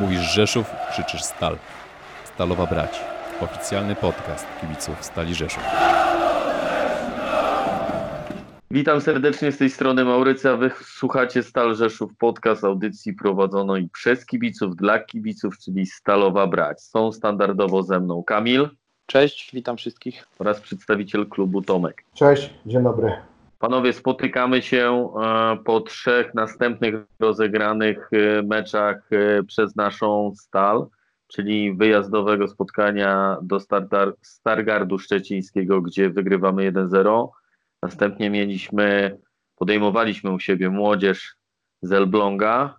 Mówisz Rzeszów, krzyczysz Stal. Stalowa Brać. Oficjalny podcast kibiców Stali Rzeszów. Witam serdecznie z tej strony Maurycja. Wy słuchacie Stal Rzeszów podcast audycji prowadzonej przez kibiców dla kibiców, czyli Stalowa Brać. Są standardowo ze mną Kamil Cześć, witam wszystkich. oraz przedstawiciel klubu Tomek. Cześć, dzień dobry. Panowie, spotykamy się e, po trzech następnych rozegranych e, meczach e, przez naszą Stal, czyli wyjazdowego spotkania do Startar- Stargardu Szczecińskiego, gdzie wygrywamy 1-0. Następnie mieliśmy, podejmowaliśmy u siebie młodzież z Elbląga.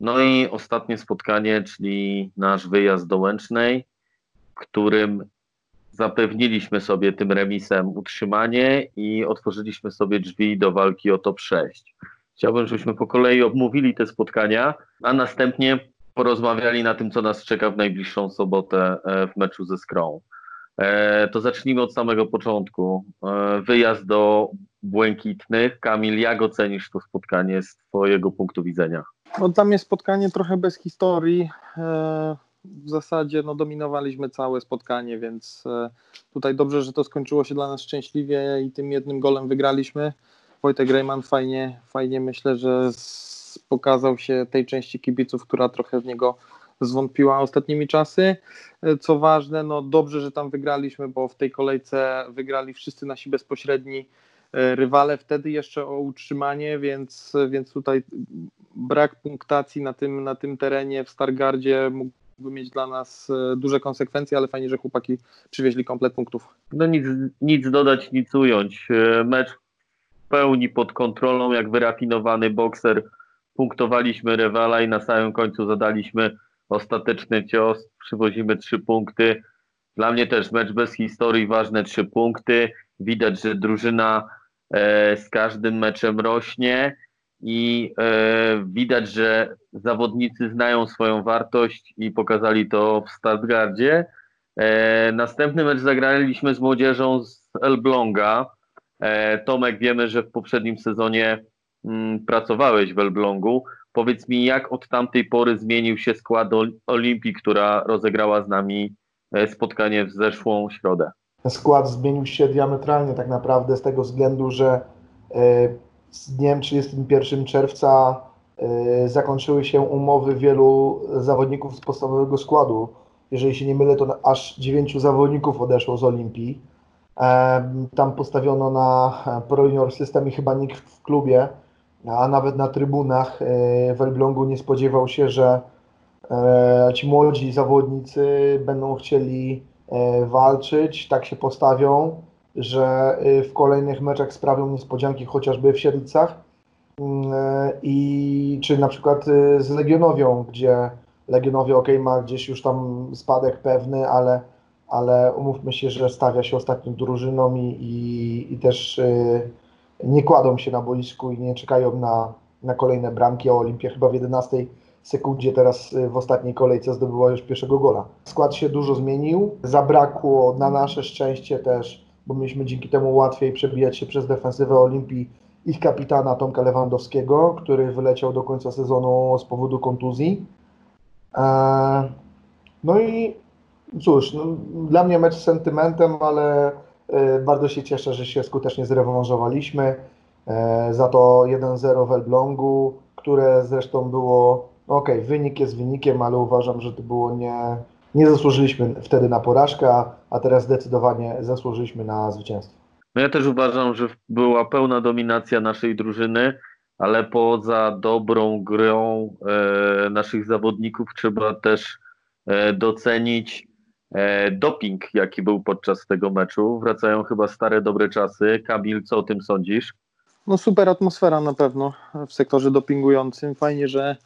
No i ostatnie spotkanie, czyli nasz wyjazd do Łęcznej, którym zapewniliśmy sobie tym remisem utrzymanie i otworzyliśmy sobie drzwi do walki o top 6. Chciałbym, żebyśmy po kolei omówili te spotkania, a następnie porozmawiali na tym, co nas czeka w najbliższą sobotę e, w meczu ze Skrą. E, To zacznijmy od samego początku. E, Wyjazd do Błękitnych. Kamil, jak ocenisz to spotkanie z Twojego punktu widzenia? No, dla mnie spotkanie trochę bez historii. W zasadzie no, dominowaliśmy całe spotkanie, więc e, tutaj dobrze, że to skończyło się dla nas szczęśliwie i tym jednym golem wygraliśmy. Wojtek Rejman fajnie, fajnie myślę, że pokazał się tej części kibiców, która trochę w niego zwątpiła ostatnimi czasy. E, Co ważne, no dobrze, że tam wygraliśmy, bo w tej kolejce wygrali wszyscy nasi bezpośredni e, rywale wtedy jeszcze o utrzymanie, więc, więc tutaj brak punktacji na tym, na tym terenie w Stargardzie mógłby mieć dla nas e, duże konsekwencje, ale fajnie, że chłopaki przywieźli komplet punktów. No nic, nic dodać, nic ująć. E, Mecz w pełni pod kontrolą, jak wyrafinowany bokser. Punktowaliśmy rywala i na samym końcu zadaliśmy ostateczny cios. Przywozimy trzy punkty. Dla mnie też mecz bez historii, ważne trzy punkty. Widać, że drużyna e, z każdym meczem rośnie i e, widać, że zawodnicy znają swoją wartość i pokazali to w Stargardzie. E, następny mecz zagraliśmy z młodzieżą z Elbląga. E, Tomek, wiemy, że w poprzednim sezonie mm, pracowałeś w Elblągu. Powiedz mi, jak od tamtej pory zmienił się skład Ol- Olimpii, która rozegrała z nami spotkanie w zeszłą środę? Skład zmienił się diametralnie tak naprawdę z tego względu, że z dniem 31 czerwca e, zakończyły się umowy wielu zawodników z podstawowego składu. Jeżeli się nie mylę, to aż dziewięciu zawodników odeszło z Olimpii. Tam postawiono na e, Pro Junior System i chyba nikt w klubie, a nawet na trybunach e, w Elblągu nie spodziewał się, że e, ci młodzi zawodnicy będą chcieli walczyć, tak się postawią, że e, w kolejnych meczach sprawią niespodzianki chociażby w Siedlcach Mm, e, i czy na przykład e, z Legionowią, gdzie Legionowie ok, ma gdzieś już tam spadek pewny, ale, ale umówmy się, że stawia się ostatnią drużyną i, i, i też e, nie kładą się na boisku i nie czekają na, na kolejne bramki, a Olimpia chyba w 11 sekundzie teraz y, w ostatniej kolejce zdobyła już pierwszego gola. Skład się dużo zmienił, zabrakło na nasze szczęście też, bo mieliśmy dzięki temu łatwiej przebijać się przez defensywę Olimpii ich kapitana Tomka Lewandowskiego, który wyleciał do końca sezonu z powodu kontuzji. Eee, No i cóż, no, dla mnie mecz z sentymentem, ale e, bardzo się cieszę, że się skutecznie zrewanżowaliśmy. E, Za to 1-0 w Elblągu, które zresztą było, no okej, wynik jest wynikiem, ale uważam, że to było nie, nie zasłużyliśmy wtedy na porażkę, a- teraz zdecydowanie zasłużyliśmy na zwycięstwo. No ja też uważam, że była pełna dominacja naszej drużyny, ale poza dobrą grą e, naszych zawodników trzeba też e, docenić e, doping, jaki był podczas tego meczu. Wracają chyba stare, dobre czasy. Kamil, co o tym sądzisz? No super atmosfera na pewno w sektorze dopingującym. Fajnie, że,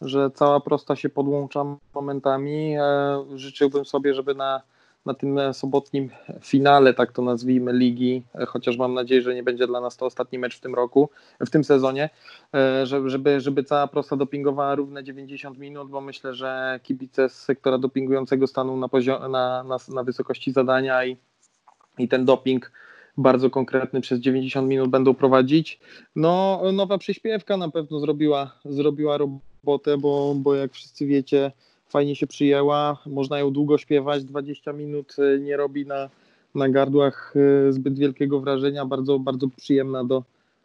że cała prosta się podłącza momentami. E, Życzyłbym sobie, żeby na, na tym sobotnim finale, tak to nazwijmy, ligi, e, chociaż mam nadzieję, że nie będzie dla nas to ostatni mecz w tym roku, w tym sezonie, e, żeby, żeby, cała prosta dopingowała równe 90 minut, bo myślę, że kibice z sektora dopingującego staną na, poziom, na, na, na wysokości zadania i, i ten doping bardzo konkretny przez 90 minut będą prowadzić. No, nowa przyśpiewka na pewno zrobiła, zrobiła robotę robotę, bo, bo jak wszyscy wiecie, fajnie się przyjęła, można ją długo śpiewać, 20 minut e, nie robi na, na gardłach e, zbyt wielkiego wrażenia, bardzo, bardzo przyjemna do,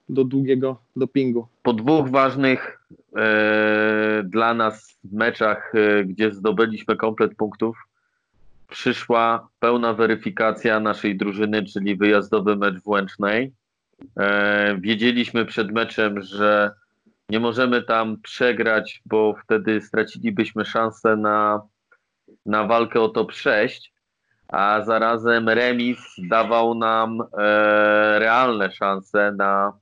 do długiego dopingu. Po dwóch ważnych e, dla nas meczach, e, gdzie zdobyliśmy komplet punktów, przyszła pełna weryfikacja naszej drużyny, czyli wyjazdowy mecz w Łęcznej. E, wiedzieliśmy przed meczem, że nie możemy tam przegrać, bo wtedy stracilibyśmy szansę na, na walkę o top 6, a zarazem remis dawał nam e, realne szanse na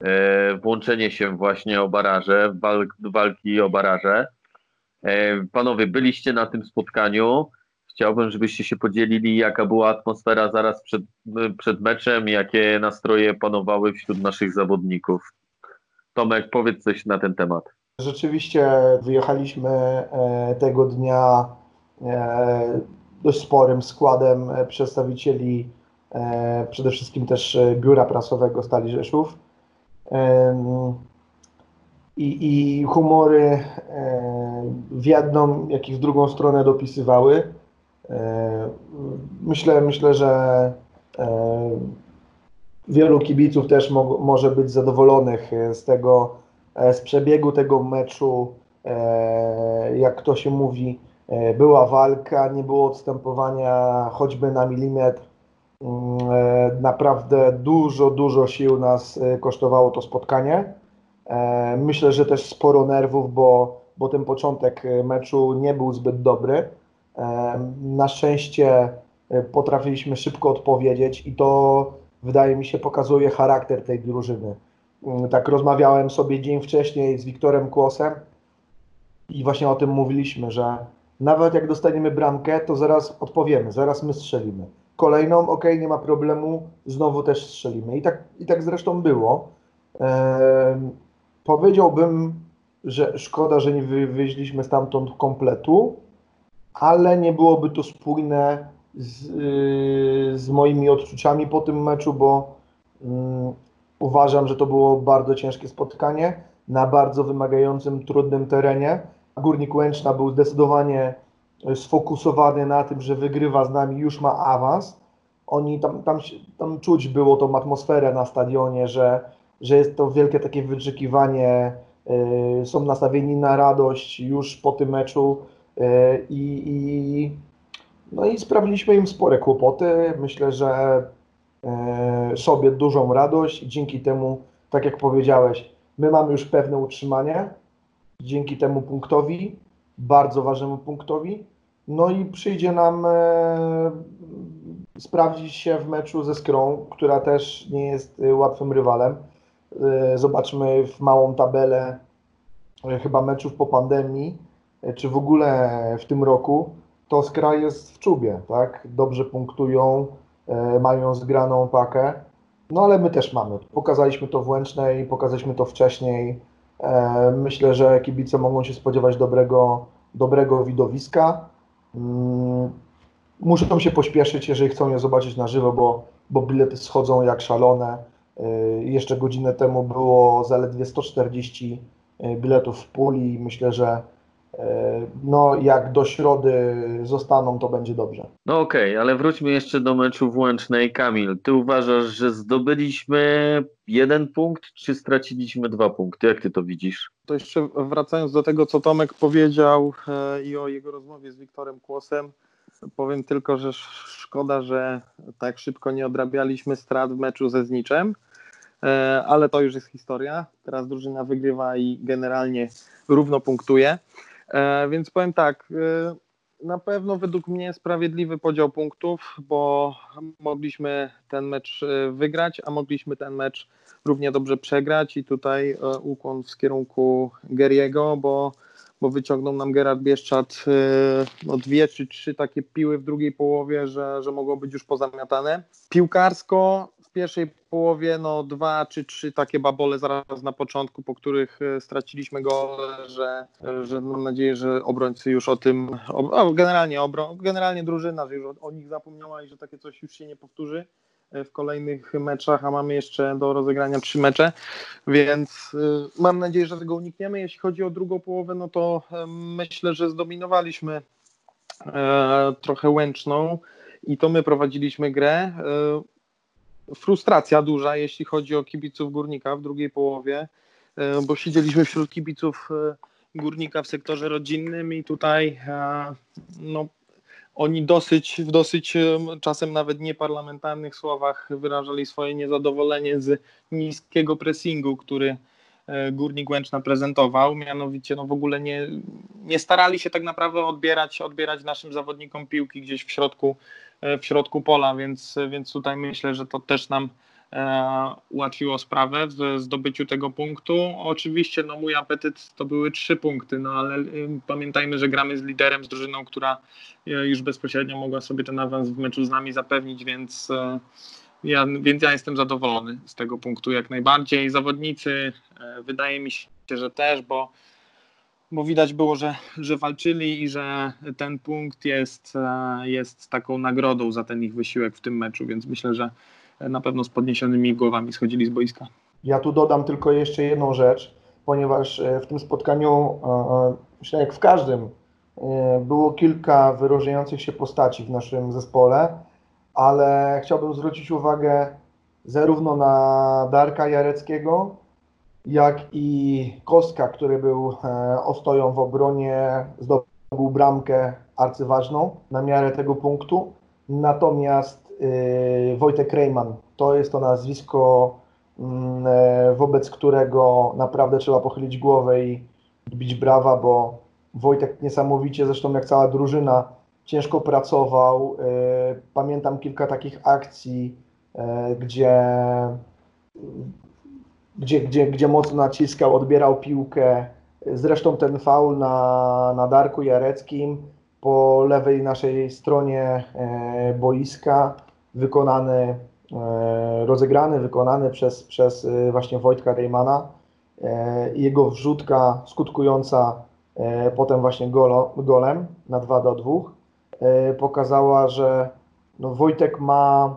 e, włączenie się właśnie o baraże, walk, walki o baraże. E, panowie, byliście na tym spotkaniu. Chciałbym, żebyście się podzielili, jaka była atmosfera zaraz przed, przed meczem, jakie nastroje panowały wśród naszych zawodników. Tomek, powiedz coś na ten temat. Rzeczywiście wyjechaliśmy e, tego dnia e, dość sporym składem e, przedstawicieli przede wszystkim też biura prasowego Stali Rzeszów. I, i humory w jedną, jak i w drugą stronę dopisywały. Myślę, myślę, że wielu kibiców też mo- może być zadowolonych e, z tego, e, z przebiegu tego meczu. E, Jak to się mówi, była walka, nie było odstępowania choćby na milimetr. Mm, Naprawdę dużo, dużo sił nas kosztowało to spotkanie. Myślę, że też sporo nerwów, bo, bo ten początek meczu nie był zbyt dobry. Na szczęście potrafiliśmy szybko odpowiedzieć i to wydaje mi się pokazuje charakter tej drużyny. Mm, Tak rozmawiałem sobie dzień wcześniej z Wiktorem Kłosem i właśnie o tym mówiliśmy, że nawet jak dostaniemy bramkę, to zaraz odpowiemy, zaraz my strzelimy. Kolejną, ok, nie ma problemu, znowu też strzelimy. I tak, i tak zresztą było. Powiedziałbym, że szkoda, że nie wywieźliśmy stamtąd kompletu, ale nie byłoby to spójne z, yy, z moimi odczuciami po tym meczu, bo mm, uważam, że to było bardzo ciężkie spotkanie na bardzo wymagającym, trudnym terenie. Górnik Łęczna był zdecydowanie e, sfokusowany na tym, że wygrywa z nami, już ma awans. Oni tam, tam, tam czuć było tą atmosferę na stadionie, że, że jest to wielkie takie wyczekiwanie, yy, są nastawieni na radość już po tym meczu yy, i, no i sprawiliśmy im spore kłopoty. Myślę, że e, sobie dużą radość dzięki temu, tak jak powiedziałeś, my mamy już pewne utrzymanie dzięki temu punktowi, bardzo ważnemu punktowi. No i przyjdzie nam e, sprawdzić się w meczu ze Skrą, która też nie jest e, łatwym rywalem. Zobaczmy w małą tabelę chyba meczów po pandemii, czy w ogóle w tym roku, to Skra jest w czubie, tak? Dobrze punktują, e, mają zgraną pakę. No ale my też mamy. Pokazaliśmy to w Łęcznej, pokazaliśmy to wcześniej. E, Myślę, że kibice mogą się spodziewać dobrego, dobrego widowiska. Mm, Muszą się pośpieszyć, jeżeli chcą je zobaczyć na żywo, bo, bo bilety schodzą jak szalone. E, Jeszcze godzinę temu było zaledwie 140 biletów w puli myślę, że no, jak do środy zostaną, to będzie dobrze. No okej, ale wróćmy jeszcze do meczu w Łęcznej. Kamil, ty uważasz, że zdobyliśmy jeden punkt, czy straciliśmy dwa punkty? Jak ty to widzisz? To jeszcze wracając do tego, co Tomek powiedział e, i o jego rozmowie z Wiktorem Kłosem, powiem tylko, że sz- szkoda, że tak szybko nie odrabialiśmy strat w meczu ze Zniczem, e, ale to już jest historia. Teraz drużyna wygrywa i generalnie równo punktuje. E, Więc powiem tak, e, na pewno według mnie sprawiedliwy podział punktów, bo mogliśmy ten mecz e, wygrać, a mogliśmy ten mecz równie dobrze przegrać i tutaj ukłon w kierunku Geriego, bo, bo wyciągnął nam Gerard Bieszczat e, no, dwie czy trzy takie piły w drugiej połowie, że, że mogło być już pozamiatane. Piłkarsko w pierwszej połowie no, dwa czy trzy takie babole zaraz na początku, po których e, straciliśmy gole, że, że mam nadzieję, że obrońcy już o tym, o, generalnie, obro, generalnie drużyna, że już o, o nich zapomniała i że takie coś już się nie powtórzy. W kolejnych meczach, a mamy jeszcze do rozegrania trzy mecze, więc y, mam nadzieję, że tego unikniemy. Jeśli chodzi o drugą połowę, no to e, myślę, że zdominowaliśmy e, trochę łęczną i to my prowadziliśmy grę. E, frustracja duża, jeśli chodzi o kibiców Górnika w drugiej połowie, e, bo siedzieliśmy wśród kibiców e, Górnika w sektorze rodzinnym i tutaj e, no, oni dosyć, w dosyć czasem nawet nieparlamentarnych słowach wyrażali swoje niezadowolenie z niskiego pressingu, który e, Górnik Łęczna prezentował, mianowicie no w ogóle nie, nie starali się tak naprawdę odbierać, odbierać naszym zawodnikom piłki gdzieś w środku, e, w środku pola, więc, więc tutaj myślę, że to też nam ułatwiło sprawę w zdobyciu tego punktu. Oczywiście no mój apetyt to były trzy punkty, no ale y, pamiętajmy, że gramy z liderem, z drużyną, która y, już bezpośrednio mogła sobie ten awans w meczu z nami zapewnić, więc e, ja, więc ja jestem zadowolony z tego punktu jak najbardziej. Zawodnicy e, wydaje mi się, że też, bo, bo widać było, że, że walczyli i że ten punkt jest, e, jest taką nagrodą za ten ich wysiłek w tym meczu, więc myślę, że na pewno z podniesionymi głowami schodzili z boiska. Ja tu dodam tylko jeszcze jedną rzecz, ponieważ e, w tym spotkaniu, e, e, myślę jak w każdym, było kilka wyróżniających się postaci w naszym zespole, ale chciałbym zwrócić uwagę zarówno na Darka Jareckiego, jak i Kostka, który był ostoją w obronie, zdobył bramkę arcyważną na miarę tego punktu. Natomiast Wojtek Rejman to jest to nazwisko, mm, e, wobec którego naprawdę trzeba pochylić głowę i bić brawa, bo Wojtek niesamowicie, zresztą jak cała drużyna, ciężko pracował. E, Pamiętam kilka takich akcji, e, gdzie, gdzie, gdzie, gdzie mocno naciskał, odbierał piłkę. Zresztą ten faul na, na Darku Jareckim po lewej naszej stronie e, boiska, wykonany, e, rozegrany, wykonany przez, przez e, właśnie Wojtka Rejmana. E, i Jego wrzutka skutkująca potem właśnie golo, golem na 2 do 2 e, pokazała, że no Wojtek ma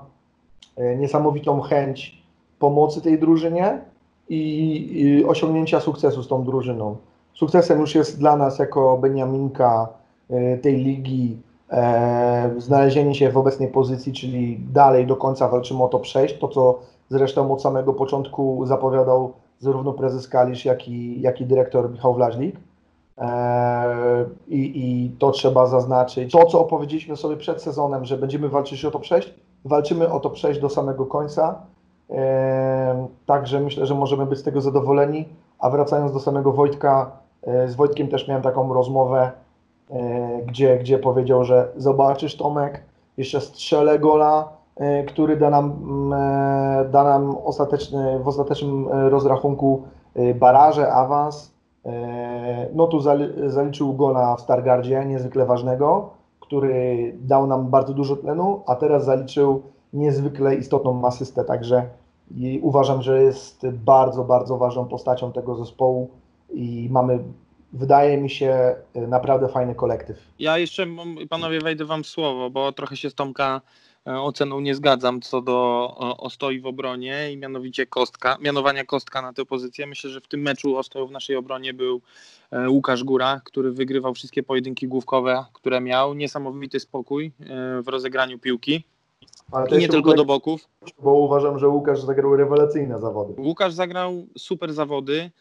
niesamowitą chęć pomocy tej drużynie i, osiągnięcia sukcesu z tą drużyną. Sukcesem już jest dla nas jako Beniaminka tej ligi znalezienie się w obecnej pozycji, czyli dalej do końca walczymy o to przejść, to co zresztą od samego początku zapowiadał zarówno prezes Kalisz, jak i, jak i dyrektor Michał Wlaźlik. E, I, I to trzeba zaznaczyć. To, co opowiedzieliśmy sobie przed sezonem, że będziemy walczyć o to przejść, walczymy o to przejść do samego końca. E, Także myślę, że możemy być z tego zadowoleni. A wracając do samego Wojtka, e, z Wojtkiem też miałem taką rozmowę, e, gdzie, gdzie powiedział, że zobaczysz Tomek, jeszcze strzelę gola, e, który da nam, mm, e, da nam ostateczny, w ostatecznym e, rozrachunku e, baraże, awans. E, No tu zali- zaliczył gola w Stargardzie, niezwykle ważnego, który dał nam bardzo dużo tlenu, a teraz zaliczył niezwykle istotną asystę, także uważam, że jest bardzo, bardzo ważną postacią tego zespołu i mamy, wydaje mi się, naprawdę fajny kolektyw. Ja jeszcze, panowie, wejdę wam słowo, bo trochę się z Tomka e, oceną nie zgadzam co do ostoi w obronie i mianowicie Kostka, mianowania Kostka na tę pozycję. Myślę, że w tym meczu ostoją w naszej obronie był e, Łukasz Góra, który wygrywał wszystkie pojedynki główkowe, które miał. Niesamowity spokój e, w rozegraniu piłki i nie tylko do boków. Bo uważam, że Łukasz zagrał rewelacyjne zawody. Łukasz zagrał super zawody.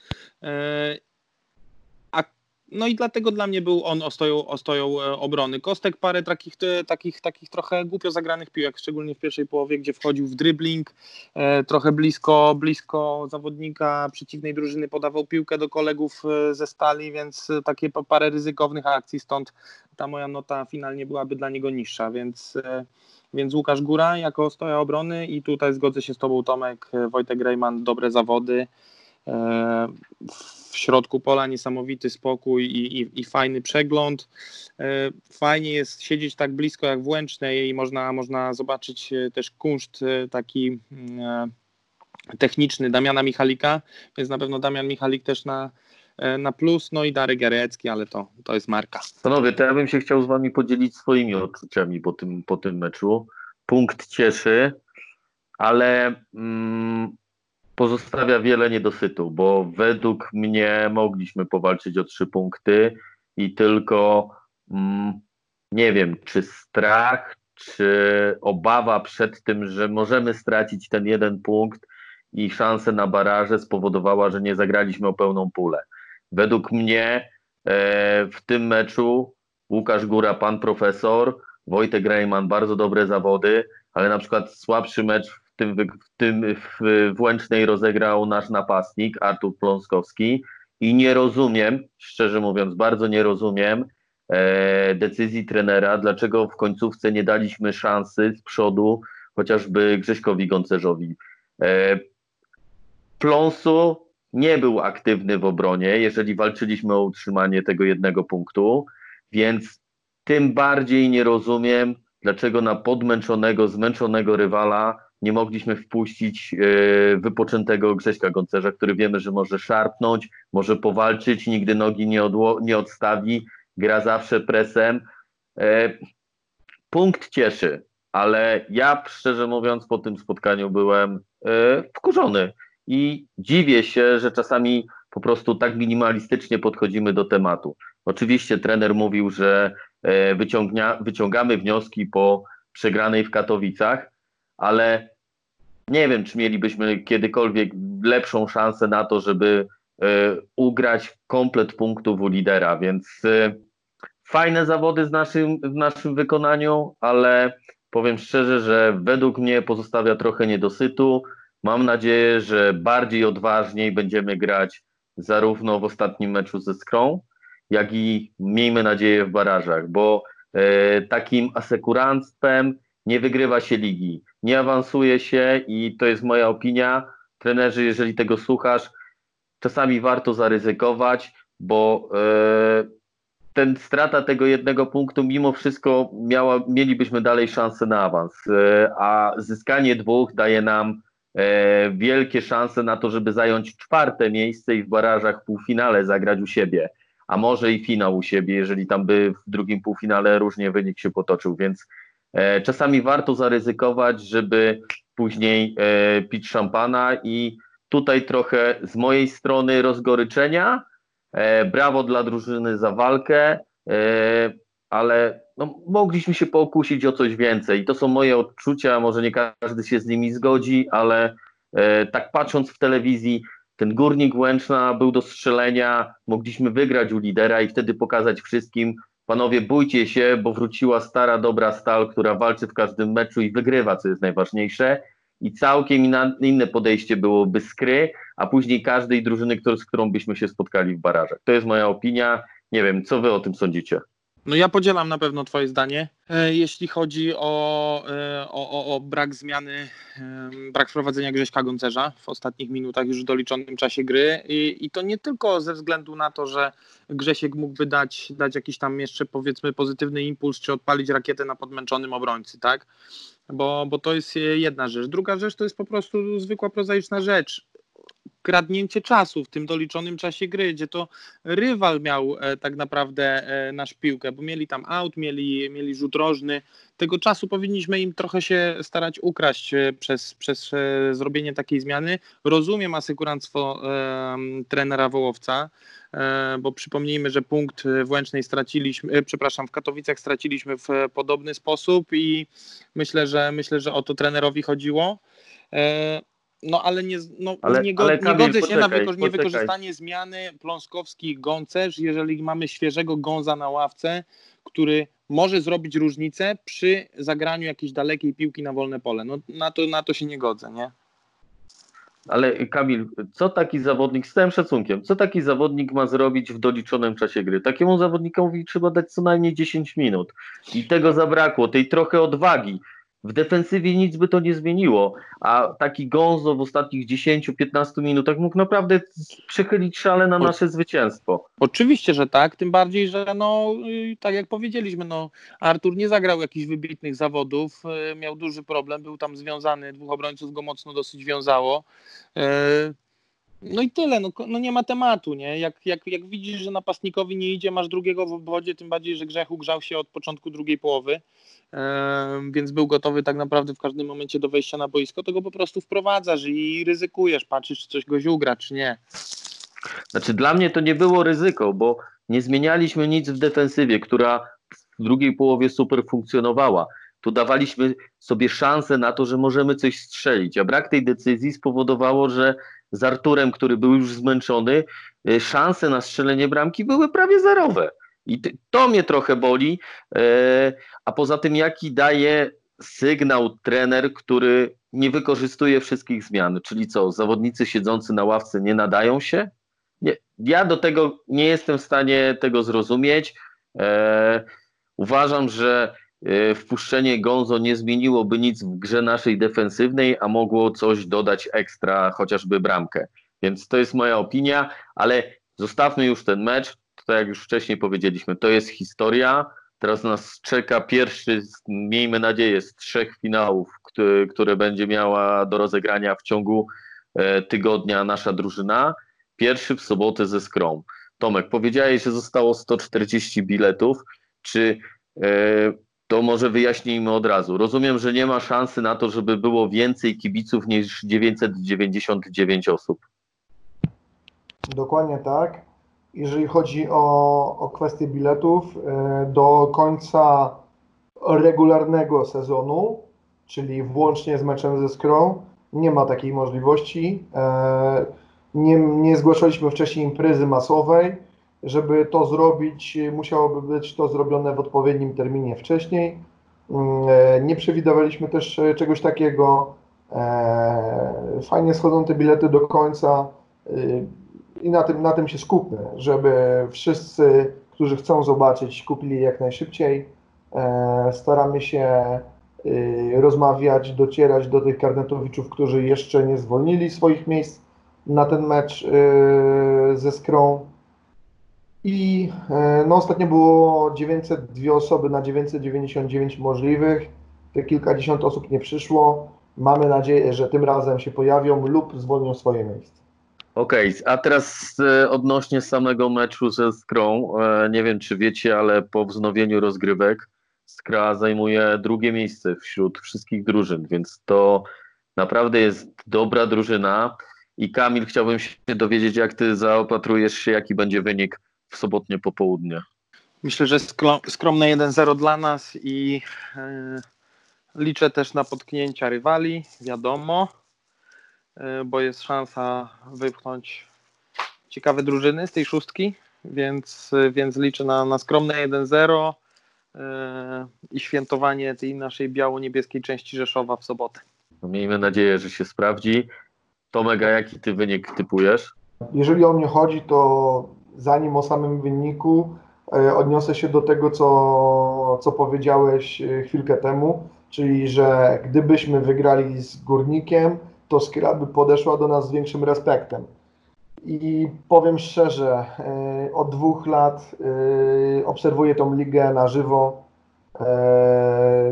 E, no i dlatego dla mnie był on ostoją, ostoją e, obrony. Kostek parę takich, te- takich, takich trochę głupio zagranych piłek, szczególnie w pierwszej połowie, gdzie wchodził w dribbling, e, trochę blisko, blisko zawodnika przeciwnej drużyny podawał piłkę do kolegów e, ze stali, więc e, takie pa- parę ryzykownych akcji, stąd ta moja nota finalnie byłaby dla niego niższa, więc e, więc Łukasz Góra jako stoja obrony i tutaj zgodzę się z Tobą Tomek, e, Wojtek Rejman, dobre zawody. W środku pola niesamowity spokój i, i, i fajny przegląd. E, Fajnie jest siedzieć tak blisko jak w Łęcznej i można, można zobaczyć e, też kunszt e, taki techniczny Damiana Michalika, więc na pewno Damian Michalik też na, na plus, no i Darek Jarecki, ale to, to jest marka. Panowie, to ja bym się chciał z wami podzielić swoimi odczuciami po tym, po tym meczu. Punkt cieszy, ale mm, pozostawia wiele niedosytu, bo według mnie mogliśmy powalczyć o trzy punkty i tylko mm, nie wiem, czy strach, czy obawa przed tym, że możemy stracić ten jeden punkt i szansę na baraże spowodowała, że nie zagraliśmy o pełną pulę. Według mnie e, w tym meczu Łukasz Góra, pan profesor, Wojtek Reimann, bardzo dobre zawody, ale na przykład słabszy mecz tym, w tym w, rozegrał nasz napastnik Artur Pląskowski i nie rozumiem, szczerze mówiąc, bardzo nie rozumiem e, decyzji trenera, dlaczego w końcówce nie daliśmy szansy z przodu chociażby Grześkowi Goncerzowi. E, Pląsu nie był aktywny w obronie, jeżeli walczyliśmy o utrzymanie tego jednego punktu, więc tym bardziej nie rozumiem, dlaczego na podmęczonego, zmęczonego rywala nie mogliśmy wpuścić e, wypoczętego Grześka Goncerza, który wiemy, że może szarpnąć, może powalczyć, nigdy nogi nie, odło- nie odstawi, gra zawsze presem. E, punkt cieszy, ale ja szczerze mówiąc po tym spotkaniu byłem e, wkurzony i dziwię się, że czasami po prostu tak minimalistycznie podchodzimy do tematu. Oczywiście trener mówił, że wyciągnia, wyciągamy wnioski po przegranej w Katowicach, ale nie wiem, czy mielibyśmy kiedykolwiek lepszą szansę na to, żeby e, ugrać komplet punktów u lidera, więc e, fajne zawody z naszym, w naszym wykonaniu, ale powiem szczerze, że według mnie pozostawia trochę niedosytu. Mam nadzieję, że bardziej odważniej będziemy grać zarówno w ostatnim meczu ze Skrą, jak i miejmy nadzieję w barażach, bo e, takim asekuranstwem nie wygrywa się ligi, nie awansuje się i to jest moja opinia. Trenerzy, jeżeli tego słuchasz, czasami warto zaryzykować, bo e, ten strata tego jednego punktu mimo wszystko miała, mielibyśmy dalej szansę na awans, e, a zyskanie dwóch daje nam e, wielkie szanse na to, żeby zająć czwarte miejsce i w barażach w półfinale zagrać u siebie, a może i finał u siebie, jeżeli tam by w drugim półfinale różnie wynik się potoczył, więc czasami warto zaryzykować, żeby później e, pić szampana i tutaj trochę z mojej strony rozgoryczenia, e, brawo dla drużyny za walkę, e, ale no, mogliśmy się pokusić o coś więcej. I to są moje odczucia, może nie każdy się z nimi zgodzi, ale e, tak patrząc w telewizji, ten górnik Łęczna był do strzelenia, mogliśmy wygrać u lidera i wtedy pokazać wszystkim, panowie, bójcie się, bo wróciła stara, dobra stal, która walczy w każdym meczu i wygrywa, co jest najważniejsze. I całkiem inne podejście byłoby skry, a później każdej drużyny, z którą byśmy się spotkali w barażach. To jest moja opinia. Nie wiem, co wy o tym sądzicie? No ja podzielam na pewno Twoje zdanie. E, Jeśli chodzi o, e, o, o, o brak zmiany, brak wprowadzenia Grześka Goncerza w ostatnich minutach już w doliczonym czasie gry i, i to nie tylko ze względu na to, że Grzesiek mógłby dać, dać jakiś tam jeszcze powiedzmy pozytywny impuls, czy odpalić rakietę na podmęczonym obrońcy, tak? Bo, bo to jest jedna rzecz. Druga rzecz to jest po prostu zwykła prozaiczna rzecz kradnięcie czasu w tym doliczonym czasie gry, gdzie to rywal miał e, tak naprawdę e, nasz piłkę, bo mieli tam aut, mieli, mieli rzut rożny. Tego czasu powinniśmy im trochę się starać ukraść e, przez, przez e, zrobienie takiej zmiany. Rozumiem asekuranstwo e, trenera Wołowca, e, bo przypomnijmy, że punkt w Łęcznej straciliśmy, e, przepraszam, w Katowicach straciliśmy w e, podobny sposób i myślę, że myślę, że o to trenerowi chodziło. No ale nie, no, Ale- nie, go, ale nie Kamil, godzę się na poczekaj, wyko- poczekaj. niewykorzystanie zmiany Pląskowski-Goncerz, jeżeli mamy świeżego Gonza na ławce, który może zrobić różnicę przy zagraniu jakiejś dalekiej piłki na wolne pole. No na to, na to się nie godzę, nie? Ale Kamil, co taki zawodnik, z całym szacunkiem, co taki zawodnik ma zrobić w doliczonym czasie gry? Takiemu zawodnikowi trzeba dać co najmniej 10 minut. I tego zabrakło, tej trochę odwagi. W defensywie nic by to nie zmieniło, a taki Gonzo w ostatnich 10-15 minutach mógł naprawdę przechylić szale na nasze zwycięstwo. Oczywiście, że tak, tym bardziej, że no, y, tak jak powiedzieliśmy, no, Artur nie zagrał jakichś wybitnych zawodów, y, miał duży problem, był tam związany, dwóch obrońców go mocno dosyć wiązało. No i tyle, no, no nie ma tematu, nie? Jak, jak, jak widzisz, że napastnikowi nie idzie, masz drugiego w obwodzie, tym bardziej, że Grzechu grzał się od początku drugiej połowy, więc był gotowy tak naprawdę w każdym momencie do wejścia na boisko, to go po prostu wprowadzasz i ryzykujesz, patrzysz, czy coś goś ugra, czy nie. Znaczy dla mnie to nie było ryzyko, bo nie zmienialiśmy nic w defensywie, która w drugiej połowie super funkcjonowała. Tu dawaliśmy sobie szansę na to, że możemy coś strzelić, a brak tej decyzji spowodowało, że z Arturem, który był już zmęczony, y, szanse na strzelenie bramki były prawie zerowe. I to mnie trochę boli. e, A poza tym, jaki daje sygnał trener, który nie wykorzystuje wszystkich zmian? Czyli co, zawodnicy siedzący na ławce nie nadają się? Nie, ja do tego nie jestem w stanie tego zrozumieć. E, uważam, że e, wpuszczenie Gonzo nie zmieniłoby nic w grze naszej defensywnej, a mogło coś dodać ekstra, chociażby bramkę. Więc to jest moja opinia, ale zostawmy już ten mecz. Tak jak już wcześniej powiedzieliśmy, to jest historia. Teraz nas czeka pierwszy, miejmy nadzieję, z trzech finałów, które będzie miała do rozegrania w ciągu e, tygodnia nasza drużyna. Pierwszy w sobotę ze Skrom. Tomek, powiedziałeś, że zostało 140 biletów. Czy e, to może wyjaśnijmy od razu? Rozumiem, że nie ma szansy na to, żeby było więcej kibiców niż 999 osób. Dokładnie tak. Jeżeli chodzi o, o kwestię biletów, e, do końca regularnego sezonu, czyli włącznie z meczem ze Skrą, nie ma takiej możliwości. E, Nie, nie zgłaszaliśmy wcześniej imprezy masowej. Żeby to zrobić, musiałoby być to zrobione w odpowiednim terminie wcześniej. Mm, e, Nie przewidywaliśmy też e, czegoś takiego. E, Fajnie schodzą te bilety do końca. I na tym, na tym się skupmy, żeby wszyscy, którzy chcą zobaczyć, kupili jak najszybciej. Staramy się rozmawiać, docierać do tych karnetowiczów, którzy jeszcze nie zwolnili swoich miejsc na ten mecz ze Skrą. I e, no, ostatnio było 902 osoby na 999 możliwych. Te kilkadziesiąt osób nie przyszło. Mamy nadzieję, że tym razem się pojawią lub zwolnią swoje miejsce. Okej, a teraz e, odnośnie samego meczu ze Skrą. E, nie wiem, czy wiecie, ale po wznowieniu rozgrywek Skra zajmuje drugie miejsce wśród wszystkich drużyn, więc to naprawdę jest dobra drużyna. I Kamil, chciałbym się dowiedzieć, jak ty zaopatrujesz się, jaki będzie wynik w sobotnie popołudnie. Myślę, że skromne 1-0 dla nas i e, liczę też na potknięcia rywali, wiadomo, e, bo jest szansa wypchnąć ciekawe drużyny z tej szóstki, więc, więc liczę na, na skromne 1-0 e, i świętowanie tej naszej biało-niebieskiej części Rzeszowa w sobotę. Miejmy nadzieję, że się sprawdzi. Tomek, a jaki ty wynik typujesz? Jeżeli o mnie chodzi, to zanim o samym wyniku, e, odniosę się do tego, co, co powiedziałeś e, chwilkę temu, czyli że gdybyśmy wygrali z Górnikiem, to Skra by podeszła do nas z większym respektem. I powiem szczerze, e, od dwóch lat obserwuję tą ligę na żywo.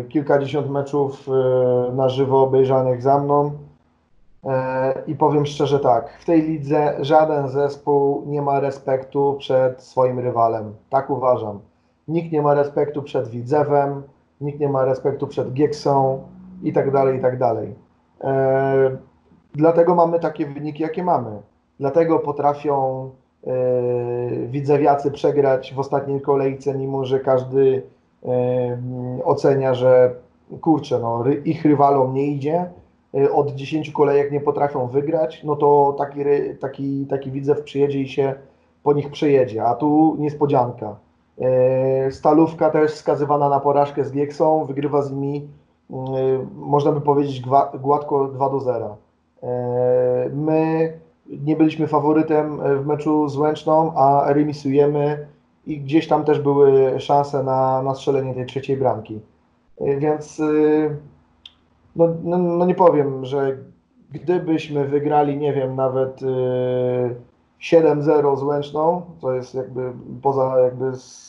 Kilkadziesiąt meczów na żywo obejrzanych za mną. E, I powiem szczerze tak, w tej lidze żaden zespół nie ma respektu przed swoim rywalem. Tak uważam. Nikt nie ma respektu przed Widzewem, nikt nie ma respektu przed Gieksą i tak dalej, i tak dalej. E, Dlatego mamy takie wyniki, jakie mamy. Dlatego potrafią e, Widzewiacy przegrać w ostatniej kolejce, mimo że każdy ocenia, że kurczę, no, ich rywalom nie idzie, od 10 kolejek nie potrafią wygrać, no to taki, taki, taki widzew przyjedzie i się po nich przejedzie, a tu niespodzianka. Y, Stalówka też skazywana na porażkę z Gieksą, wygrywa z nimi, y, można by powiedzieć, gładko 2 do 0. Y, My nie byliśmy faworytem w meczu z Łęczną, a remisujemy i gdzieś tam też były szanse na, na strzelenie tej trzeciej bramki. Y, Więc y, no, no, no nie powiem, że gdybyśmy wygrali, nie wiem, nawet y, 7-0 z Łęczną, to jest jakby poza jakby z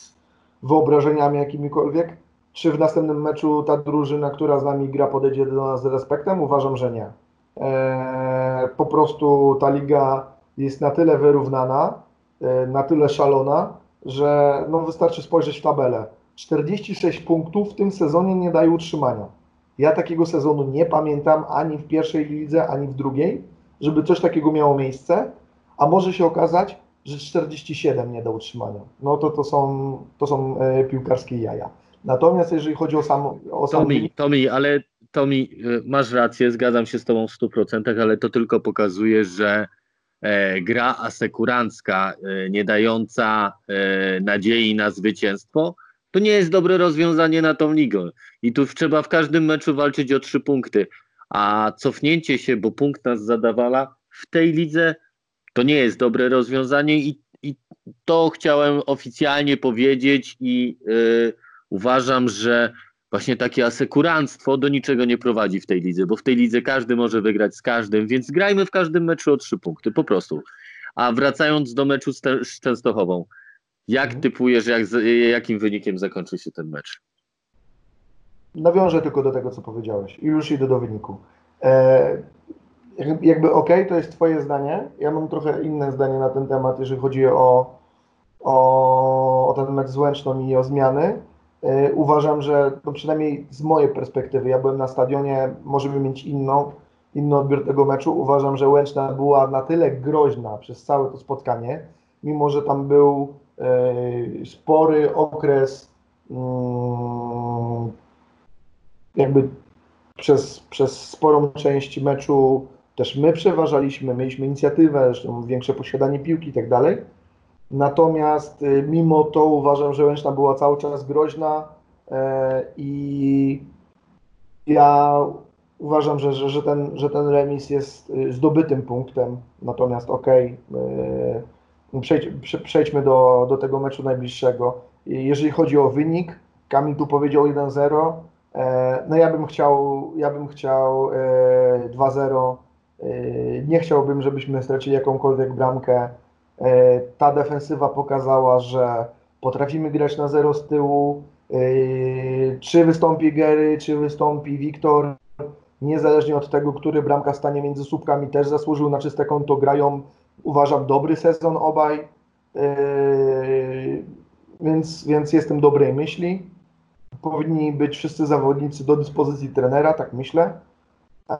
wyobrażeniami jakimikolwiek, czy w następnym meczu ta drużyna, która z nami gra, podejdzie do nas z respektem? Uważam, że nie. E, po prostu ta liga jest na tyle wyrównana, e, na tyle szalona, że no wystarczy spojrzeć w tabelę. 46 punktów w tym sezonie nie daje utrzymania. Ja takiego sezonu nie pamiętam ani w pierwszej lidze, ani w drugiej, żeby coś takiego miało miejsce, a może się okazać, że 47 nie da utrzymania. No to to są, to są e, piłkarskie jaja. Natomiast jeżeli chodzi o sam, o sam Tomi, Tomi, ale Tomi, y, masz rację, zgadzam się z Tobą w 100%, ale to tylko pokazuje, że e, gra asekurancka, e, nie dająca e, nadziei na zwycięstwo, to nie jest dobre rozwiązanie na tą ligę. I tu trzeba w każdym meczu walczyć o trzy punkty. A cofnięcie się, bo punkt nas zadawala, w tej lidze to nie jest dobre rozwiązanie i, i to chciałem oficjalnie powiedzieć i y, uważam, że właśnie takie asekuranstwo do niczego nie prowadzi w tej lidze, bo w tej lidze każdy może wygrać z każdym, więc grajmy w każdym meczu o trzy punkty, po prostu. A wracając do meczu z, z Częstochową, jak Mhm. typujesz, jak, jakim wynikiem zakończy się ten mecz? Nawiążę tylko do tego, co powiedziałeś i już idę do wyniku. E, jak- jakby ok, to jest Twoje zdanie. Ja mam trochę inne zdanie na ten temat, jeżeli chodzi o, o, o ten mecz z Łęczną i o zmiany. E, uważam, że no przynajmniej z mojej perspektywy, ja byłem na stadionie, możemy mieć inną, inny odbiór tego meczu. Uważam, że Łęczna była na tyle groźna przez całe to spotkanie, mimo że tam był spory okres mm, jakby przez, przez sporą część meczu też my przeważaliśmy, mieliśmy inicjatywę, zresztą większe posiadanie piłki i tak dalej. Natomiast y, mimo to uważam, że Łęczna była cały czas groźna e, i ja uważam, że, że, że, ten, że ten remis jest y, zdobytym punktem. Natomiast okej, y, przejdź, prze- przejdźmy do, do tego meczu najbliższego. Jeżeli chodzi o wynik, Kamil tu powiedział 1-0. E, No ja bym chciał, ja bym chciał e, 2-0. E, Nie chciałbym, żebyśmy stracili jakąkolwiek bramkę. E, Ta defensywa pokazała, że potrafimy grać na zero z tyłu. E, Czy wystąpi Gery, czy wystąpi Wiktor, niezależnie od tego, który bramka stanie między słupkami, też zasłużył na czyste konto. Grają, uważam, dobry sezon obaj. E, Więc, więc jestem dobrej myśli powinni być wszyscy zawodnicy do dyspozycji trenera, tak myślę.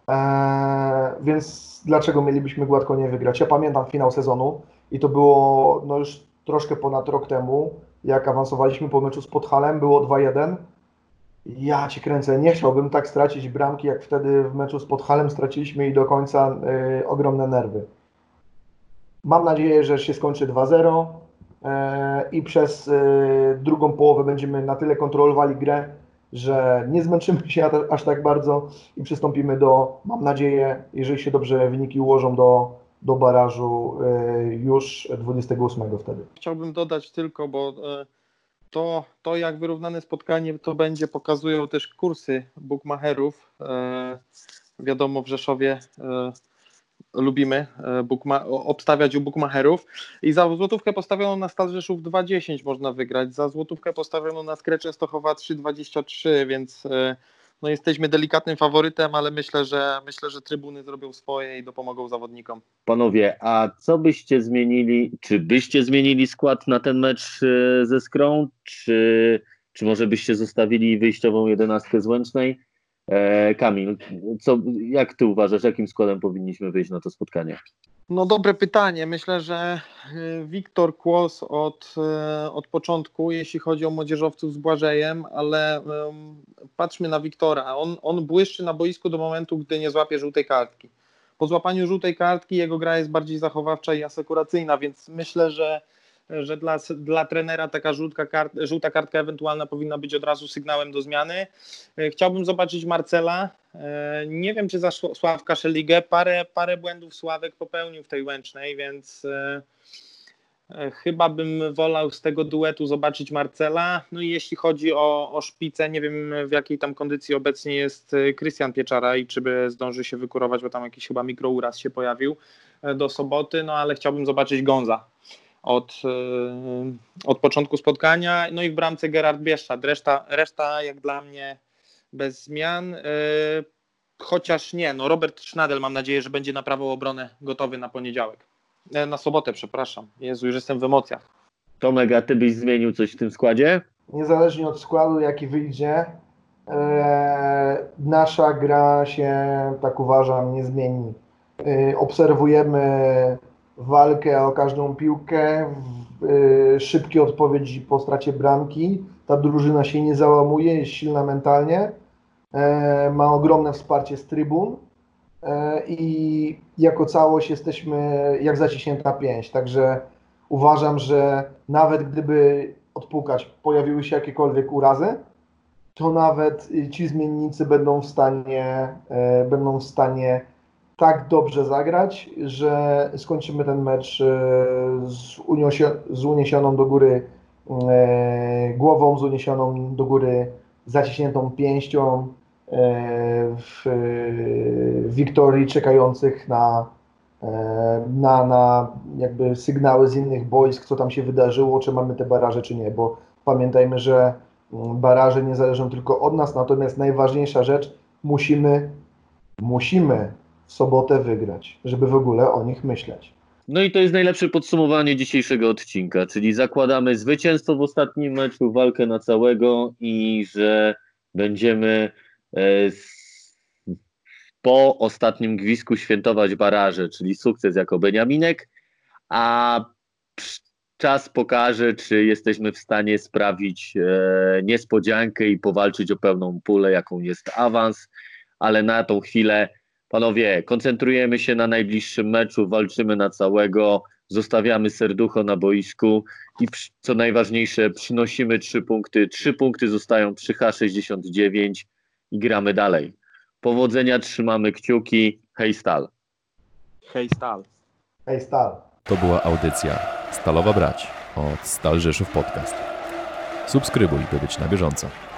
Eee, więc dlaczego mielibyśmy gładko nie wygrać? Ja pamiętam finał sezonu i to było no już troszkę ponad rok temu, jak awansowaliśmy po meczu z Podhalem, było 2-1. Ja cię kręcę, nie chciałbym tak stracić bramki, jak wtedy w meczu z Podhalem straciliśmy i do końca y, ogromne nerwy. Mam nadzieję, że się skończy 2-0 e, i przez e, drugą połowę będziemy na tyle kontrolowali grę, że nie zmęczymy się aż tak bardzo i przystąpimy do, mam nadzieję, jeżeli się dobrze wyniki ułożą, do, do barażu e, już 28 wtedy. Chciałbym dodać tylko, bo to, to jak wyrównane spotkanie to będzie, pokazują też kursy bookmacherów. Wiadomo, w Rzeszowie lubimy e, obstawiać u bookmacherów i za złotówkę postawioną na Stal Rzeszów 2,10 można wygrać, za złotówkę postawioną na Skrę Częstochowa 3,23, więc e, no jesteśmy delikatnym faworytem, ale myślę, że myślę, że trybuny zrobią swoje i dopomogą zawodnikom. Panowie, a co byście zmienili, czy byście zmienili skład na ten mecz e, ze Skrą, czy, czy może byście zostawili wyjściową jedenastkę z Łęcznej? E, Kamil, co, jak ty uważasz, jakim składem powinniśmy wyjść na to spotkanie? No dobre pytanie. Myślę, że y, Wiktor Kłos od, y, od początku, jeśli chodzi o młodzieżowców z Błażejem, ale ym, patrzmy na Wiktora. On, on błyszczy na boisku do momentu, gdy nie złapie żółtej kartki. Po złapaniu żółtej kartki jego gra jest bardziej zachowawcza i asekuracyjna, więc myślę, że, że dla, dla trenera taka kart, żółta kartka ewentualna powinna być od razu sygnałem do zmiany. Y, Chciałbym zobaczyć Marcela. E, Nie wiem, czy za Sł- Sławka Szeligę. Parę, parę błędów Sławek popełnił w tej Łęcznej, więc e, e, chyba bym wolał z tego duetu zobaczyć Marcela. No i jeśli chodzi o, o szpicę, nie wiem w jakiej tam kondycji obecnie jest e, Krystian Pieczara i czy by zdąży się wykurować, bo tam jakiś chyba mikrouraz się pojawił e, do soboty, no ale chciałbym zobaczyć Gonza od, e, od początku spotkania. No i w bramce Gerard Bieszczad. Reszta, reszta jak dla mnie bez zmian. e, Chociaż nie, no Robert Schnadel mam nadzieję, że będzie na prawą obronę gotowy na poniedziałek. E, Na sobotę, przepraszam. Jezu, już jestem w emocjach. Tomek, a ty byś zmienił coś w tym składzie? niezależnie od składu, jaki wyjdzie, nasza gra się, tak uważam, nie zmieni. E, obserwujemy walkę o każdą piłkę, e, szybkie odpowiedzi po stracie bramki. Ta drużyna się nie załamuje, jest silna mentalnie, e, ma ogromne wsparcie z trybun e, i jako całość jesteśmy jak zaciśnięta pięść. Także uważam, że nawet gdyby odpukać, pojawiły się jakiekolwiek urazy, to nawet y, ci zmiennicy będą w stanie, e, będą w stanie tak dobrze zagrać, że skończymy ten mecz e, z, z uniesioną do góry e, głową, z uniesioną do góry zaciśniętą pięścią e, w e, wiktorii czekających na, e, na, na jakby sygnały z innych boisk, co tam się wydarzyło, czy mamy te baraże, czy nie, bo pamiętajmy, że mm, baraże nie zależą tylko od nas, natomiast najważniejsza rzecz, musimy, musimy sobotę wygrać, żeby w ogóle o nich myśleć. No i to jest najlepsze podsumowanie dzisiejszego odcinka, czyli zakładamy zwycięstwo w ostatnim meczu, walkę na całego i że będziemy e, po ostatnim gwizdku świętować baraże, czyli sukces jako Beniaminek, a czas pokaże, czy jesteśmy w stanie sprawić e, niespodziankę i powalczyć o pełną pulę, jaką jest awans, ale na tą chwilę Panowie, koncentrujemy się na najbliższym meczu, walczymy na całego, zostawiamy serducho na boisku i co najważniejsze, przynosimy trzy punkty. Trzy punkty zostają przy H69 i gramy dalej. Powodzenia, trzymamy kciuki. Hej Stal. Hej, Stal. Hej, Stal! To była audycja Stalowa Brać od Stal Rzeszów Podcast. Subskrybuj, by być na bieżąco.